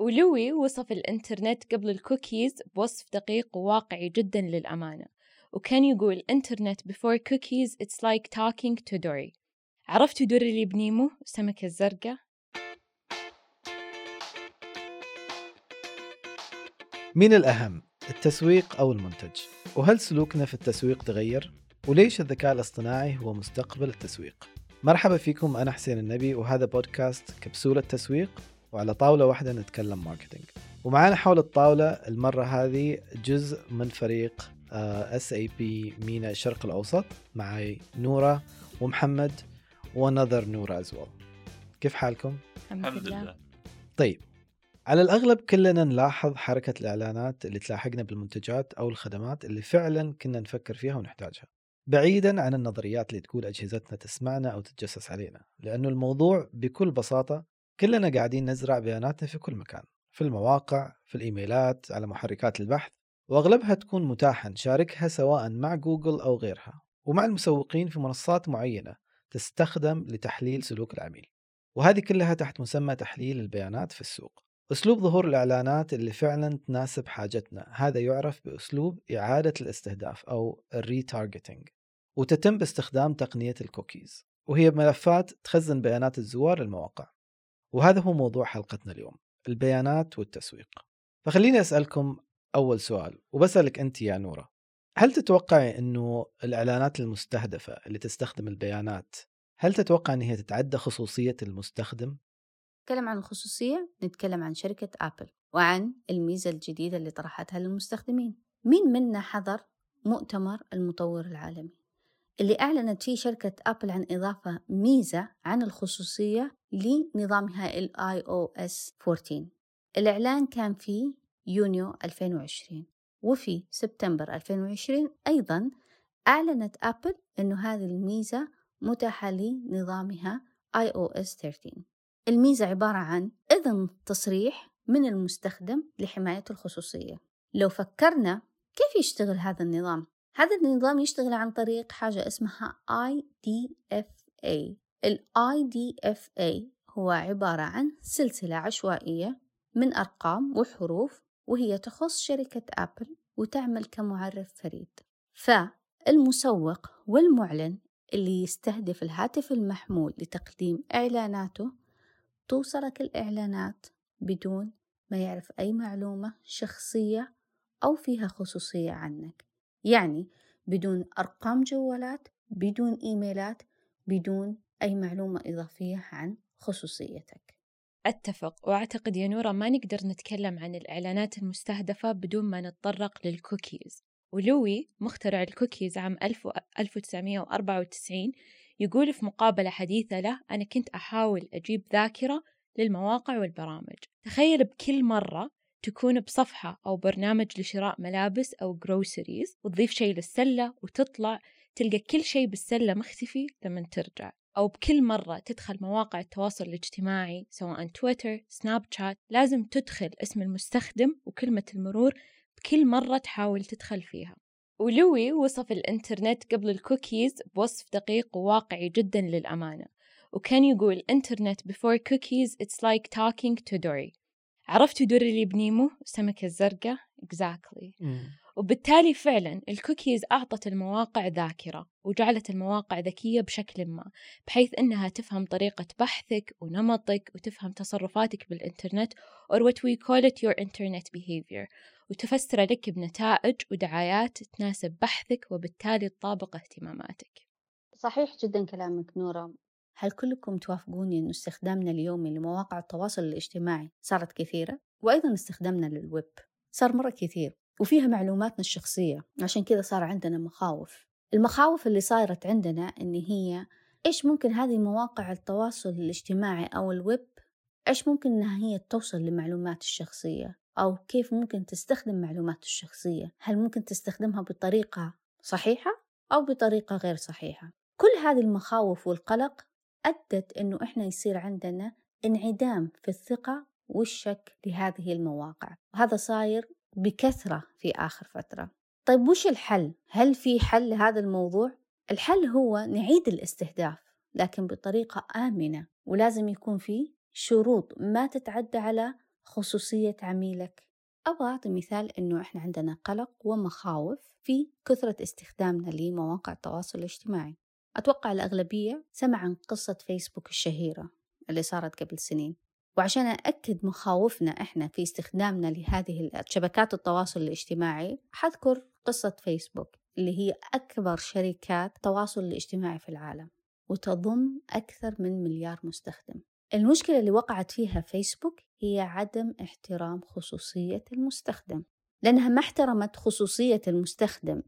ولوي وصف الإنترنت قبل الكوكيز بوصف دقيق وواقعي جدا للأمانة وكان يقول إنترنت before cookies it's like talking to Dory عرفتوا دوري اللي بنيمو السمكة الزرقاء؟ مين الأهم التسويق أو المنتج؟ وهل سلوكنا في التسويق تغير؟ وليش الذكاء الاصطناعي هو مستقبل التسويق؟ مرحبا فيكم أنا حسين النبي وهذا بودكاست كبسولة تسويق وعلى طاولة واحدة نتكلم marketing ومعانا حول الطاولة المرة هذه جزء من فريق SAP MENA الشرق الأوسط. معي نورة ومحمد ونذر نورة از كيف حالكم؟ الحمد لله. طيب على الأغلب كلنا نلاحظ حركة الإعلانات اللي تلاحقنا بالمنتجات أو الخدمات اللي فعلا كنا نفكر فيها ونحتاجها. بعيدا عن النظريات اللي تقول أجهزتنا تسمعنا أو تتجسس علينا لأنه الموضوع بكل بساطة كلنا قاعدين نزرع بياناتنا في كل مكان في المواقع في الإيميلات على محركات البحث وأغلبها تكون متاحة نشاركها سواء مع جوجل أو غيرها ومع المسوقين في منصات معينة تستخدم لتحليل سلوك العميل. وهذه كلها تحت مسمى تحليل البيانات في السوق. أسلوب ظهور الإعلانات اللي فعلا تناسب حاجتنا هذا يعرف بأسلوب إعادة الاستهداف أو ال retargeting وتتم باستخدام تقنية الكوكيز وهي ملفات تخزن بيانات الزوار للمواقع. وهذا هو موضوع حلقتنا اليوم البيانات والتسويق. فخليني أسألكم أول سؤال وبسألك أنت يا نورة. هل تتوقعي أنه الإعلانات المستهدفة اللي تستخدم البيانات هل تتوقع أن هي تتعدى خصوصية المستخدم؟ نتكلم عن الخصوصية نتكلم عن شركة أبل وعن الميزة الجديدة اللي طرحتها للمستخدمين. مين منا حضر مؤتمر المطور العالمي؟ اللي أعلنت فيه شركة أبل عن إضافة ميزة عن الخصوصية لنظامها ال iOS 14 الإعلان كان في يونيو 2020 وفي سبتمبر 2020 أيضا أعلنت أبل أنه هذه الميزة متاحة لنظامها iOS 13 الميزة عبارة عن إذن تصريح من المستخدم لحماية الخصوصية. لو فكرنا كيف يشتغل هذا النظام؟ هذا النظام يشتغل عن طريق حاجة اسمها IDFA ال IDFA هو عبارة عن سلسلة عشوائية من أرقام وحروف وهي تخص شركة أبل وتعمل كمعرف فريد. فالمسوق والمعلن اللي يستهدف الهاتف المحمول لتقديم إعلاناته توصلك الإعلانات بدون ما يعرف أي معلومة شخصية أو فيها خصوصية عنك. يعني بدون أرقام جوالات بدون إيميلات بدون أي معلومة إضافية عن خصوصيتك. أتفق وأعتقد يا نورة ما نقدر نتكلم عن الإعلانات المستهدفة بدون ما نتطرق للكوكيز. ولوي مخترع الكوكيز عام 1994 يقول في مقابلة حديثة له أنا كنت أحاول أجيب ذاكرة للمواقع والبرامج. تخيل بكل مرة تكون بصفحة أو برنامج لشراء ملابس أو groceries وتضيف شيء للسلة وتطلع تلقى كل شيء بالسلة مختفي لما ترجع. أو بكل مرة تدخل مواقع التواصل الاجتماعي سواء تويتر سناب شات لازم تدخل اسم المستخدم وكلمة المرور بكل مرة تحاول تدخل فيها. ولوي وصف الإنترنت قبل الكوكيز بوصف دقيق وواقعي جدا للأمانة. وكان يقول internet before cookies it's like talking to Dory عرفتوا دوري اللي بنيمو السمكة الزرقاء. Exactly. وبالتالي فعلا الكوكيز أعطت المواقع ذاكرة وجعلت المواقع ذكية بشكل ما بحيث أنها تفهم طريقة بحثك ونمطك وتفهم تصرفاتك بالإنترنت or what we call it your internet behavior. وتفسر لك بنتائج ودعايات تناسب بحثك وبالتالي تطابق اهتماماتك. صحيح جدا كلامك نورة هل كلكم توافقوني أن استخدامنا اليومي لمواقع التواصل الاجتماعي صارت كثيرة؟ وأيضا استخدامنا للويب صار مرة كثير. وفيها معلوماتنا الشخصية عشان كذا صار عندنا مخاوف. المخاوف اللي صارت عندنا إن هي إيش ممكن هذه مواقع التواصل الاجتماعي أو الويب إيش ممكن إنها هي توصل لمعلومات الشخصية؟ أو كيف ممكن تستخدم معلومات الشخصية؟ هل ممكن تستخدمها بطريقة صحيحة أو بطريقة غير صحيحة؟ كل هذه المخاوف والقلق أدت إنه إحنا يصير عندنا انعدام في الثقة والشك لهذه المواقع. وهذا صاير بكثرة في آخر فترة طيب وش الحل؟ هل في حل لهذا الموضوع؟ الحل هو نعيد الاستهداف لكن بطريقة آمنة ولازم يكون في شروط ما تتعدى على خصوصية عميلك أبغى أعطي مثال إنه إحنا عندنا قلق ومخاوف في كثرة استخدامنا لمواقع التواصل الاجتماعي أتوقع الأغلبية سمع عن قصة فيسبوك الشهيرة اللي صارت قبل سنين وعشان أأكد مخاوفنا إحنا في استخدامنا لهذه شبكات التواصل الاجتماعي حذكر قصة فيسبوك اللي هي أكبر شركات التواصل الاجتماعي في العالم وتضم أكثر من مليار مستخدم. المشكلة اللي وقعت فيها فيسبوك هي عدم احترام خصوصية المستخدم لأنها ما احترمت خصوصية المستخدم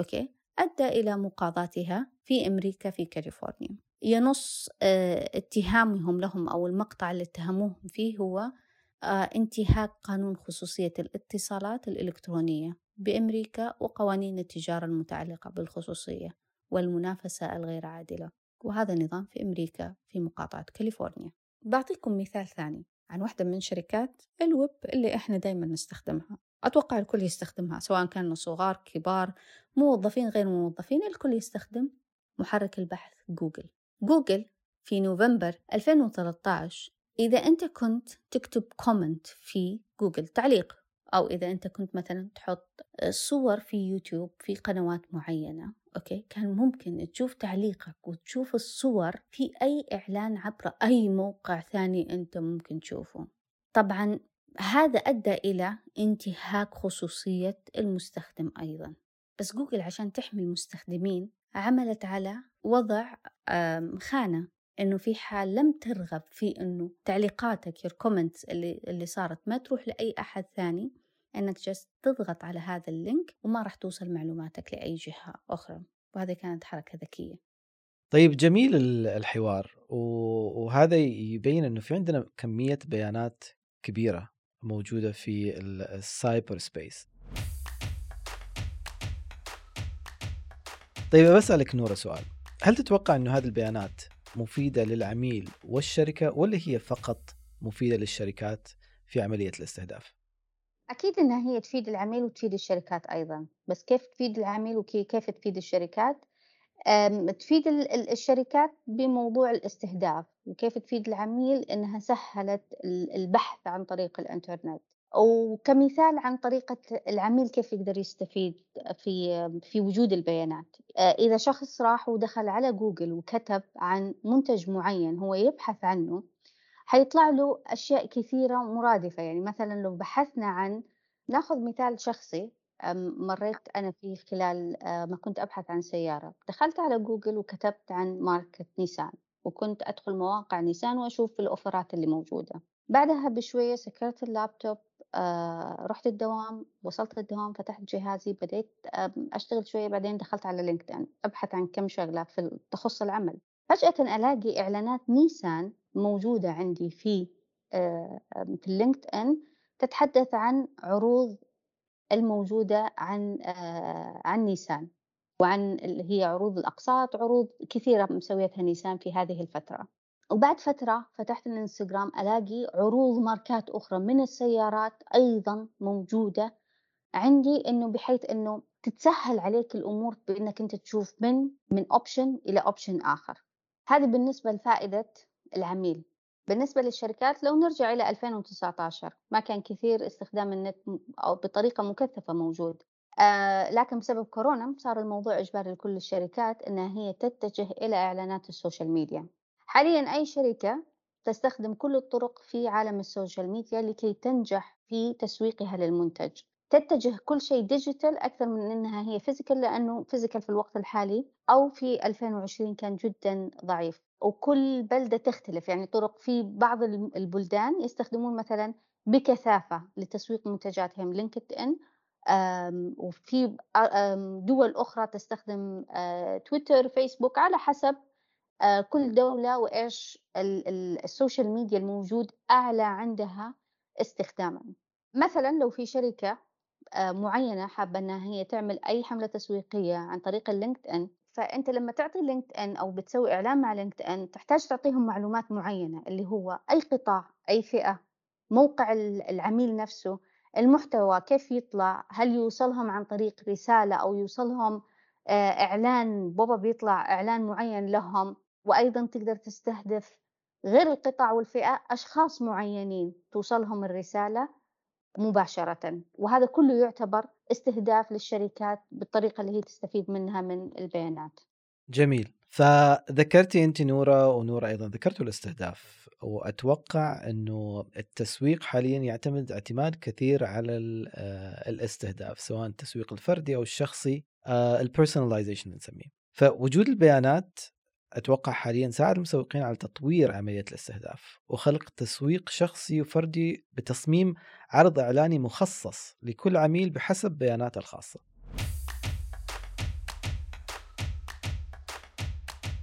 أوكي؟ أدى إلى مقاضاتها في أمريكا في كاليفورنيا. ينص آه اتهامهم لهم أو المقطع اللي اتهموهم فيه هو آه انتهاك قانون خصوصية الاتصالات الإلكترونية بأمريكا وقوانين التجارة المتعلقة بالخصوصية والمنافسة الغير عادلة. وهذا نظام في أمريكا في مقاطعة كاليفورنيا. بعطيكم مثال ثاني عن واحدة من شركات الويب اللي إحنا دايما نستخدمها. أتوقع الكل يستخدمها سواء كانوا صغار كبار موظفين غير موظفين الكل يستخدم محرك البحث جوجل. جوجل في نوفمبر 2013 إذا أنت كنت تكتب comment في جوجل تعليق أو إذا أنت كنت مثلا تحط صور في يوتيوب في قنوات معينة okay؟ كان ممكن تشوف تعليقك وتشوف الصور في أي إعلان عبر أي موقع ثاني أنت ممكن تشوفه. طبعا هذا أدى إلى انتهاك خصوصية المستخدم أيضا. بس جوجل عشان تحمي المستخدمين عملت على وضع خانة إنه في حال لم ترغب في إنه تعليقاتك your comments اللي اللي صارت ما تروح لأي أحد ثاني إنك جالس تضغط على هذا اللينك وما راح توصل معلوماتك لأي جهة أخرى. وهذه كانت حركة ذكية. طيب جميل الحوار. وهذا يبين إنه في عندنا كمية بيانات كبيرة موجودة في ال cyber space طيب بسألك نورة سؤال. هل تتوقع انه هذه البيانات مفيدة للعميل والشركة ولا هي فقط مفيدة للشركات في عملية الاستهداف؟ أكيد إنها هي تفيد العميل وتفيد الشركات أيضا. بس كيف تفيد العميل وكيف تفيد الشركات؟ تفيد الشركات بموضوع الاستهداف وكيف تفيد العميل إنها سهلت البحث عن طريق الإنترنت. وكمثال عن طريقة العميل كيف يقدر يستفيد في في وجود البيانات. إذا شخص راح ودخل على جوجل وكتب عن منتج معين هو يبحث عنه حيطلع له أشياء كثيرة مرادفة. يعني مثلا لو بحثنا عن ناخذ مثال شخصي مريت أنا فيه خلال ما كنت أبحث عن سيارة. دخلت على جوجل وكتبت عن ماركة نيسان وكنت أدخل مواقع نيسان وأشوف الأوفرات اللي موجودة. بعدها بشوية سكرت اللابتوب آه رحت الدوام وصلت الدوام فتحت جهازي بديت أشتغل شوية بعدين دخلت على لينكدين أبحث عن كم شغلة في تخص العمل. فجأة ألاقي إعلانات نيسان موجودة عندي في آه في اللينكد إن تتحدث عن عروض الموجودة عن آه عن نيسان وعن هي عروض الأقساط عروض كثيرة مسويتها نيسان في هذه الفترة. وبعد فترة فتحت الإنستغرام ألاقي عروض ماركات أخرى من السيارات أيضا موجودة عندي إنه بحيث إنه تتسهل عليك الأمور بإنك أنت تشوف من من أوبشن إلى أوبشن آخر. هذه بالنسبة لفائدة العميل. بالنسبة للشركات لو نرجع إلى 2019 ما كان كثير استخدام النت أو بطريقة مكثفة موجود. آه لكن بسبب كورونا صار الموضوع إجباري لكل الشركات أنها هي تتجه إلى إعلانات ال social media. حاليا أي شركة تستخدم كل الطرق في عالم ال social media لكي تنجح في تسويقها للمنتج. تتجه كل شيء digital أكثر من أنها هي physical لأنه physical في الوقت الحالي أو في 2020 كان جدا ضعيف. وكل بلدة تختلف يعني طرق في بعض البلدان يستخدمون مثلا بكثافة لتسويق منتجاتهم لينكد إن وفي دول أخرى تستخدم تويتر فيسبوك على حسب كل دولة وإيش ال social media الموجود أعلى عندها استخداما. مثلا لو في شركة معينة حابة أنها هي تعمل أي حملة تسويقية عن طريق اللينكد إن فأنت لما تعطي لينكد إن أو بتسوي إعلان مع لينكد إن تحتاج تعطيهم معلومات معينة اللي هو أي قطاع أي فئة موقع العميل نفسه المحتوى كيف يطلع هل يوصلهم عن طريق رسالة أو يوصلهم إعلان بابا بيطلع إعلان معين لهم. وأيضا تقدر تستهدف غير القطاع والفئة أشخاص معينين توصلهم الرسالة مباشرة. وهذا كله يعتبر استهداف للشركات بالطريقة اللي هي تستفيد منها من البيانات. جميل. فذكرتي أنت نورة ونورة أيضا ذكرتوا الاستهداف. وأتوقع أنه التسويق حاليا يعتمد اعتماد كثير على آه، الاستهداف سواء التسويق الفردي أو الشخصي البيرسوناليزيشن نسميه. فوجود البيانات أتوقع حاليا ساعد المسوقين على تطوير عملية الاستهداف وخلق تسويق شخصي وفردي بتصميم عرض إعلاني مخصص لكل عميل بحسب بياناته الخاصة.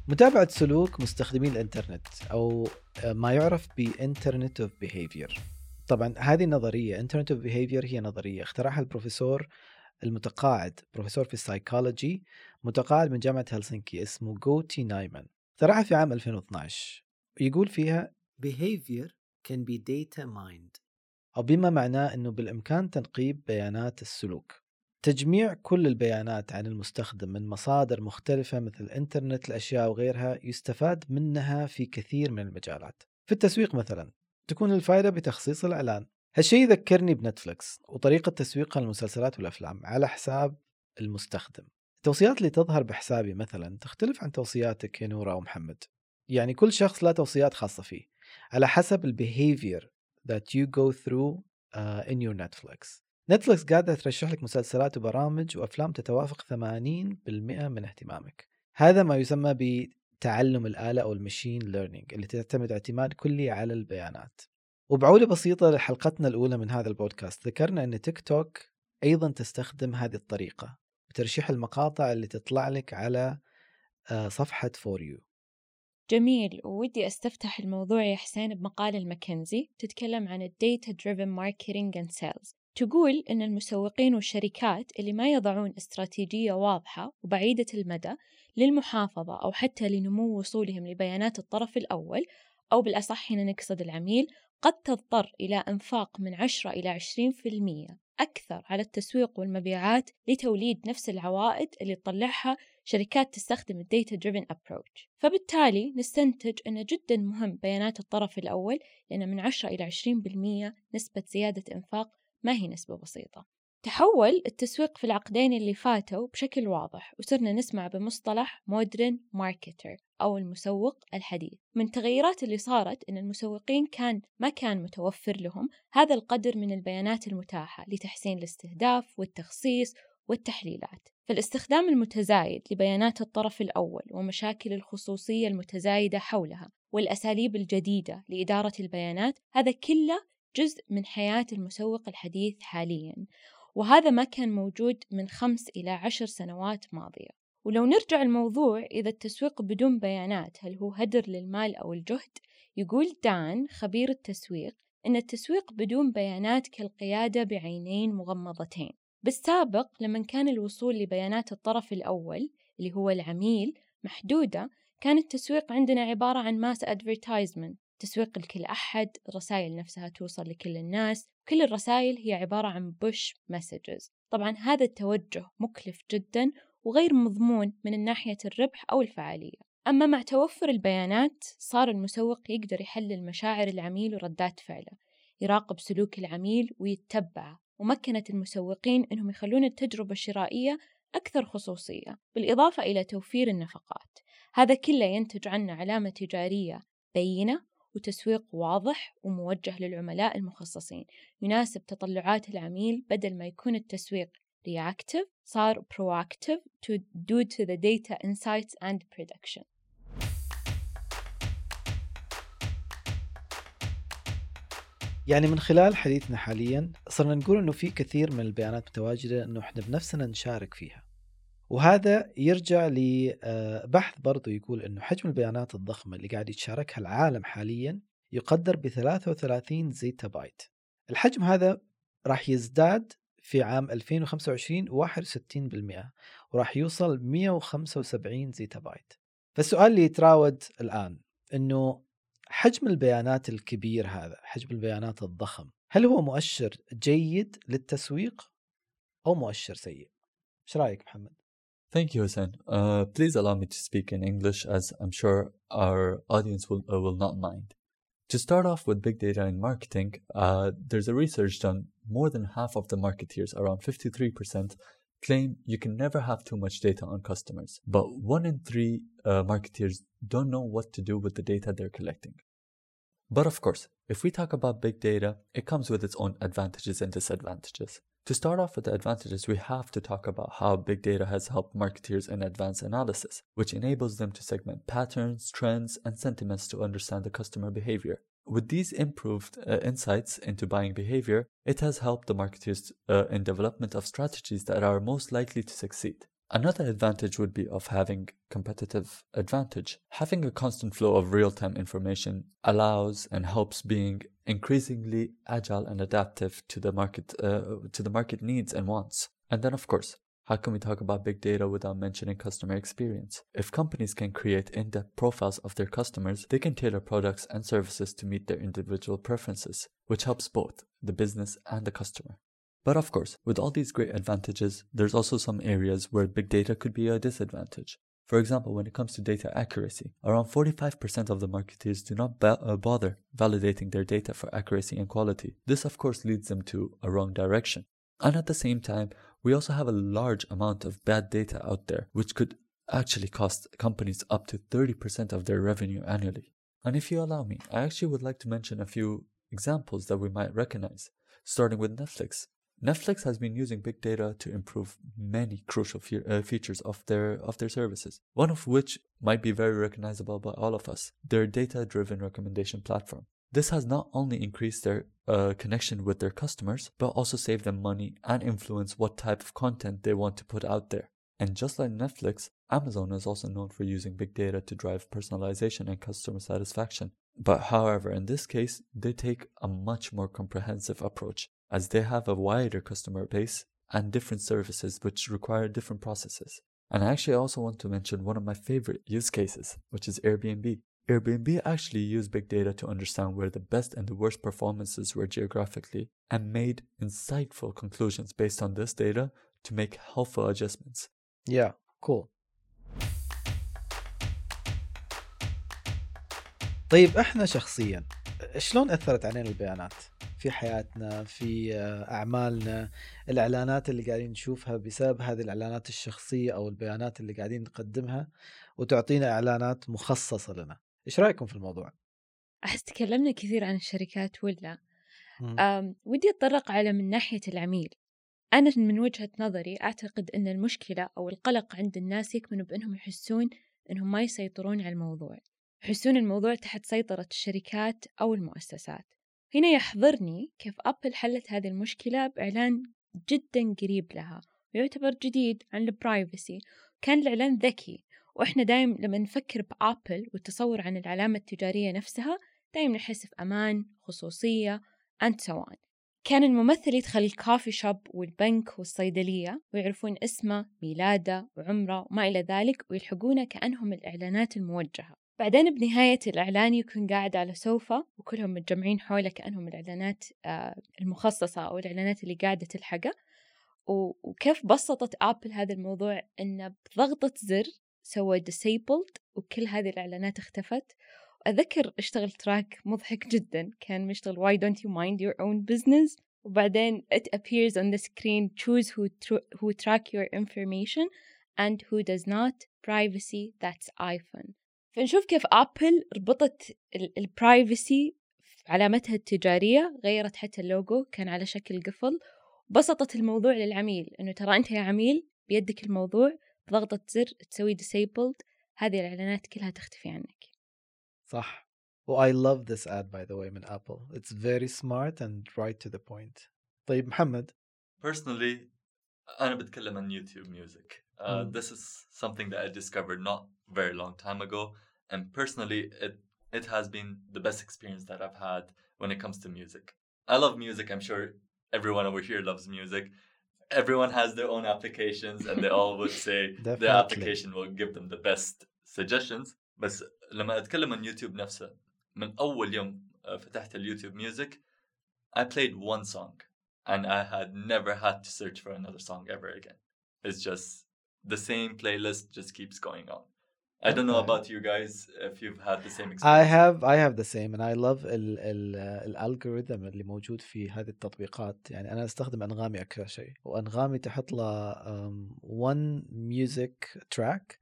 متابعة سلوك مستخدمين الإنترنت أو ما يعرف ب internet of behavior. طبعا هذه النظرية internet of behavior هي نظرية اخترعها البروفيسور المتقاعد بروفيسور في السايكولوجي متقاعد من جامعة هلسنكي اسمه جوتي نايمان اخترعها في عام 2012 يقول فيها behavior can be data mined. أو بما معناه أنه بالإمكان تنقيب بيانات السلوك. تجميع كل البيانات عن المستخدم من مصادر مختلفة مثل إنترنت الأشياء وغيرها يستفاد منها في كثير من المجالات. في التسويق مثلا تكون الفائدة بتخصيص الإعلان. هالشيء يذكرني بنتفلكس وطريقة تسويقها للمسلسلات والأفلام على حساب المستخدم. التوصيات اللي تظهر بحسابي مثلا تختلف عن توصياتك يا نورة أو محمد. يعني كل شخص له توصيات خاصة فيه على حسب ال behavior that you go through uh, in your Netflix. نتفلكس قاعدة ترشح لك مسلسلات وبرامج وأفلام تتوافق 80% من اهتمامك. هذا ما يسمى بتعلم الآلة أو ال machine learning اللي تعتمد اعتماد كلي على البيانات. وبعودة بسيطة لحلقتنا الأولى من هذا البودكاست ذكرنا أن تيك توك أيضا تستخدم هذه الطريقة. بترشيح المقاطع اللي تطلع لك على آه، صفحة For You جميل ودي أستفتح الموضوع يا حسين بمقال لماكنزي تتكلم عن ال data driven marketing and sales تقول إن المسوقين والشركات اللي ما يضعون استراتيجية واضحة وبعيدة المدى للمحافظة أو حتى لنمو وصولهم لبيانات الطرف الأول أو بالأصح هنا نقصد العميل قد تضطر إلى إنفاق من 10 إلى 20% أكثر على التسويق والمبيعات لتوليد نفس العوائد اللي تطلعها شركات تستخدم ال data driven approach فبالتالي نستنتج أنه جدا مهم بيانات الطرف الأول لأن من 10 إلى 20% نسبة زيادة إنفاق ما هي نسبة بسيطة. تحول التسويق في العقدين اللي فاتوا بشكل واضح وصرنا نسمع بمصطلح modern marketer أو المسوق الحديث. من التغيرات اللي صارت أن المسوقين كان ما كان متوفر لهم هذا القدر من البيانات المتاحة لتحسين الاستهداف والتخصيص والتحليلات. فالاستخدام المتزايد لبيانات الطرف الأول ومشاكل الخصوصية المتزايدة حولها والأساليب الجديدة لإدارة البيانات هذا كله جزء من حياة المسوق الحديث حاليا. وهذا ما كان موجود من خمس إلى عشر سنوات ماضية ولو نرجع الموضوع إذا التسويق بدون بيانات هل هو هدر للمال أو الجهد؟ يقول دان خبير التسويق إن التسويق بدون بيانات كالقيادة بعينين مغمضتين بالسابق لما كان الوصول لبيانات الطرف الأول اللي هو العميل محدودة كان التسويق عندنا عبارة عن mass advertisement تسويق لكل أحد الرسائل نفسها توصل لكل الناس كل الرسائل هي عبارة عن push messages طبعا هذا التوجه مكلف جدا وغير مضمون من ناحية الربح أو الفعالية. أما مع توفر البيانات صار المسوق يقدر يحلل مشاعر العميل وردات فعله يراقب سلوك العميل ويتبعه ومكنت المسوقين أنهم يخلون التجربة الشرائية أكثر خصوصية بالإضافة إلى توفير النفقات. هذا كله ينتج عنه علامة تجارية بينة وتسويق واضح وموجه للعملاء المخصصين. يناسب تطلعات العميل بدل ما يكون التسويق reactive صار proactive to due to the data insights and prediction. يعني من خلال حديثنا حاليا صرنا نقول إنه في كثير من البيانات متواجدة إنه إحنا بنفسنا نشارك فيها. وهذا يرجع لبحث برضو يقول إنه حجم البيانات الضخمة اللي قاعد يتشاركها العالم حاليا يقدر ب 33 زيتا بايت. الحجم هذا راح يزداد في عام 2025 61% وراح يوصل 175 زيتا بايت. فالسؤال اللي يتراود الآن إنه حجم البيانات الكبير هذا، حجم البيانات الضخم، هل هو مؤشر جيد للتسويق أو مؤشر سيء؟ إيش رأيك محمد؟ Thank you, Hussein. Uh, please allow me to speak in English as I'm sure our audience will, uh, will not mind. To start off with big data in marketing, uh, there's a research done. More than half of the marketeers, around 53%, claim you can never have too much data on customers. But one in three uh, marketeers don't know what to do with the data they're collecting. But of course, if we talk about big data, it comes with its own advantages and disadvantages. To start off with the advantages, we have to talk about how big data has helped marketeers in advanced analysis, which enables them to segment patterns, trends, and sentiments to understand the customer behavior. With these improved uh, insights into buying behavior, it has helped the marketers uh, in development of strategies that are most likely to succeed. Another advantage would be of having competitive advantage. Having a constant flow of real-time information allows and helps being increasingly agile and adaptive to the market uh, to the market needs and wants. And then of course, how can we talk about big data without mentioning customer experience? If companies can create in-depth profiles of their customers, they can tailor products and services to meet their individual preferences, which helps both the business and the customer. But of course, with all these great advantages, there's also some areas where big data could be a disadvantage. For example, when it comes to data accuracy, around 45% of the marketers do not ba- uh, bother validating their data for accuracy and quality. This, of course, leads them to a wrong direction. And at the same time, we also have a large amount of bad data out there, which could actually cost companies up to 30% of their revenue annually. And if you allow me, I actually would like to mention a few examples that we might recognize, starting with Netflix. Netflix has been using big data to improve many crucial fe- uh, features of their of their services. One of which might be very recognizable by all of us: their data-driven recommendation platform. This has not only increased their uh, connection with their customers, but also saved them money and influence what type of content they want to put out there. And just like Netflix, Amazon is also known for using big data to drive personalization and customer satisfaction. But however, in this case, they take a much more comprehensive approach as they have a wider customer base and different services which require different processes. And I actually also want to mention one of my favorite use cases, which is Airbnb. Airbnb actually used big data to understand where the best and the worst performances were geographically and made insightful conclusions based on this data to make helpful adjustments. Yeah, cool. طيب احنا شخصيا شلون اثرت علينا البيانات في حياتنا في أعمالنا. الإعلانات اللي قاعدين نشوفها بسبب هذه الإعلانات الشخصية أو البيانات اللي قاعدين نقدمها وتعطينا إعلانات مخصصة لنا. إيش رأيكم في الموضوع؟ أحس تكلمنا كثير عن الشركات ولا؟ ودي أتطرق على من ناحية العميل. أنا من وجهة نظري أعتقد أن المشكلة أو القلق عند الناس يكمن بأنهم يحسون أنهم ما يسيطرون على الموضوع. يحسون الموضوع تحت سيطرة الشركات أو المؤسسات. هنا يحضرني كيف أبل حلت هذه المشكلة بإعلان جدا قريب لها ويعتبر جديد عن ال privacy كان الإعلان ذكي وإحنا دايم لما نفكر بأبل والتصور عن العلامة التجارية نفسها دايم نحس في أمان خصوصية so on. كان الممثل يدخل ال coffee shop والبنك والصيدلية ويعرفون اسمه ميلاده وعمره وما إلى ذلك ويلحقونه كأنهم الإعلانات الموجهة. بعدين بنهاية الإعلان يكون قاعد على سوفا وكلهم متجمعين حوله كأنهم الإعلانات آه، المخصصة أو الإعلانات اللي قاعدة تلحقه. وكيف بسطت أبل هذا الموضوع؟ إنه بضغطة زر سوى disabled وكل هذه الإعلانات اختفت. أذكر اشتغل تراك مضحك جدا كان مشتغل why don't you mind your own business? وبعدين it appears on the screen. Choose who, tr- who track your information and who does not. Privacy that's iPhone. فنشوف كيف أبل ربطت ال privacy في علامتها التجارية غيرت حتى اللوجو كان على شكل قفل. بسطت الموضوع للعميل إنه ترى أنت يا عميل بيدك الموضوع بضغطة زر تسوي disabled. هذه الإعلانات كلها تختفي عنك. صح. و I love this ad by the way من ابل it's very smart and right to the point. طيب محمد. Personally, أنا بتكلم عن YouTube music. Uh, Mm. this is something that I discovered not very long time ago, and personally, it it has been the best experience that I've had when it comes to music. I love music. I'm sure everyone over here loves music. Everyone has their own applications, and they all would say their Definitely. application will give them the best suggestions. بس لما أتكلم عن يوتيوب نفسه من أول يوم uh, فتحت اليوتيوب music, I played one song and I had never had to search for another song ever again. It's just the same playlist just keeps going on. I don't know about you guys if you've had the same experience. have I have the same and I love ال ال ال algorithm اللي موجود في هذه التطبيقات يعني أنا أستخدم أنغامي أكثر شيء وأنغامي تحط له um, one music track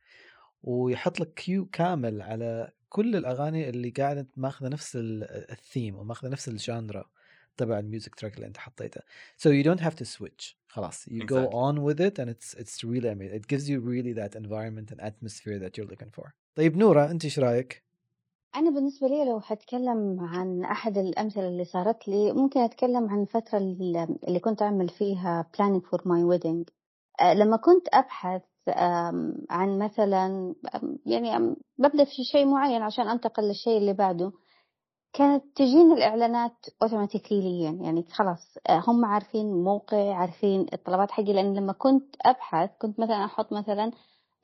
ويحط لك queue كامل على كل الأغاني اللي قاعدة ماخذة نفس ال- الثيم وماخذة نفس ال genre تبع ال music track اللي انت حطيته. So you don't have to switch. خلاص. You go Exactly. on with it and it's it's really amazing it gives you really that environment and atmosphere that you're looking for. طيب نورة انت إيش رأيك؟ أنا بالنسبة لي لو حتكلم عن أحد الأمثلة اللي صارت لي ممكن أتكلم عن الفترة اللي كنت أعمل فيها planning for my wedding. لما كنت أبحث عن مثلا يعني ببدأ في شيء معين عشان أنتقل للشيء اللي بعده. كانت تجيني الإعلانات أوتوماتيكيا يعني خلاص آه، هم عارفين موقعي عارفين الطلبات حقي. لأن لما كنت أبحث كنت مثلا أحط مثلا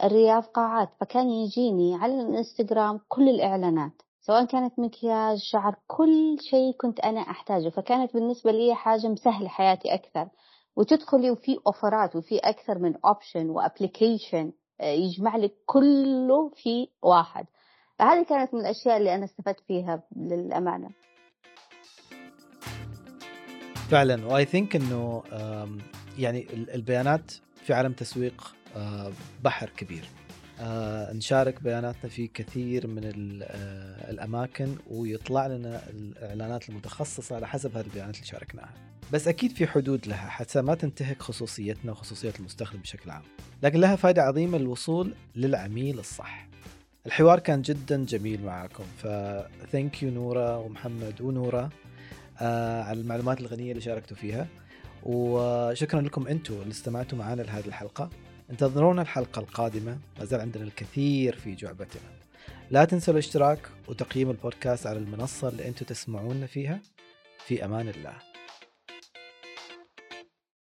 الرياض قاعات فكان يجيني على الإنستغرام كل الإعلانات سواء كانت مكياج شعر كل شيء كنت أنا أحتاجه. فكانت بالنسبة لي حاجة مسهلة حياتي أكثر. وتدخلي وفي أوفرات وفي أكثر من أوبشن وأبليكيشن يجمع لك كله في واحد. فهذه كانت من الأشياء اللي أنا استفدت فيها للأمانة. فعلا وأي ثينك إنه يعني ال- البيانات في عالم تسويق آه، بحر كبير. آه، نشارك بياناتنا في كثير من آه، الأماكن ويطلع لنا الإعلانات المتخصصة على حسب هذه البيانات اللي شاركناها. بس أكيد في حدود لها حتى ما تنتهك خصوصيتنا وخصوصية المستخدم بشكل عام. لكن لها فائدة عظيمة للوصول للعميل الصح. الحوار كان جدا جميل معاكم. فثانك يو نورة ومحمد ونورة آه، على المعلومات الغنية اللي شاركتوا فيها. وشكرا لكم أنتم اللي استمعتوا معنا لهذه الحلقة. انتظرونا الحلقة القادمة ما زال عندنا الكثير في جعبتنا. لا تنسوا الاشتراك وتقييم البودكاست على المنصة اللي أنتم تسمعونا فيها. في أمان الله.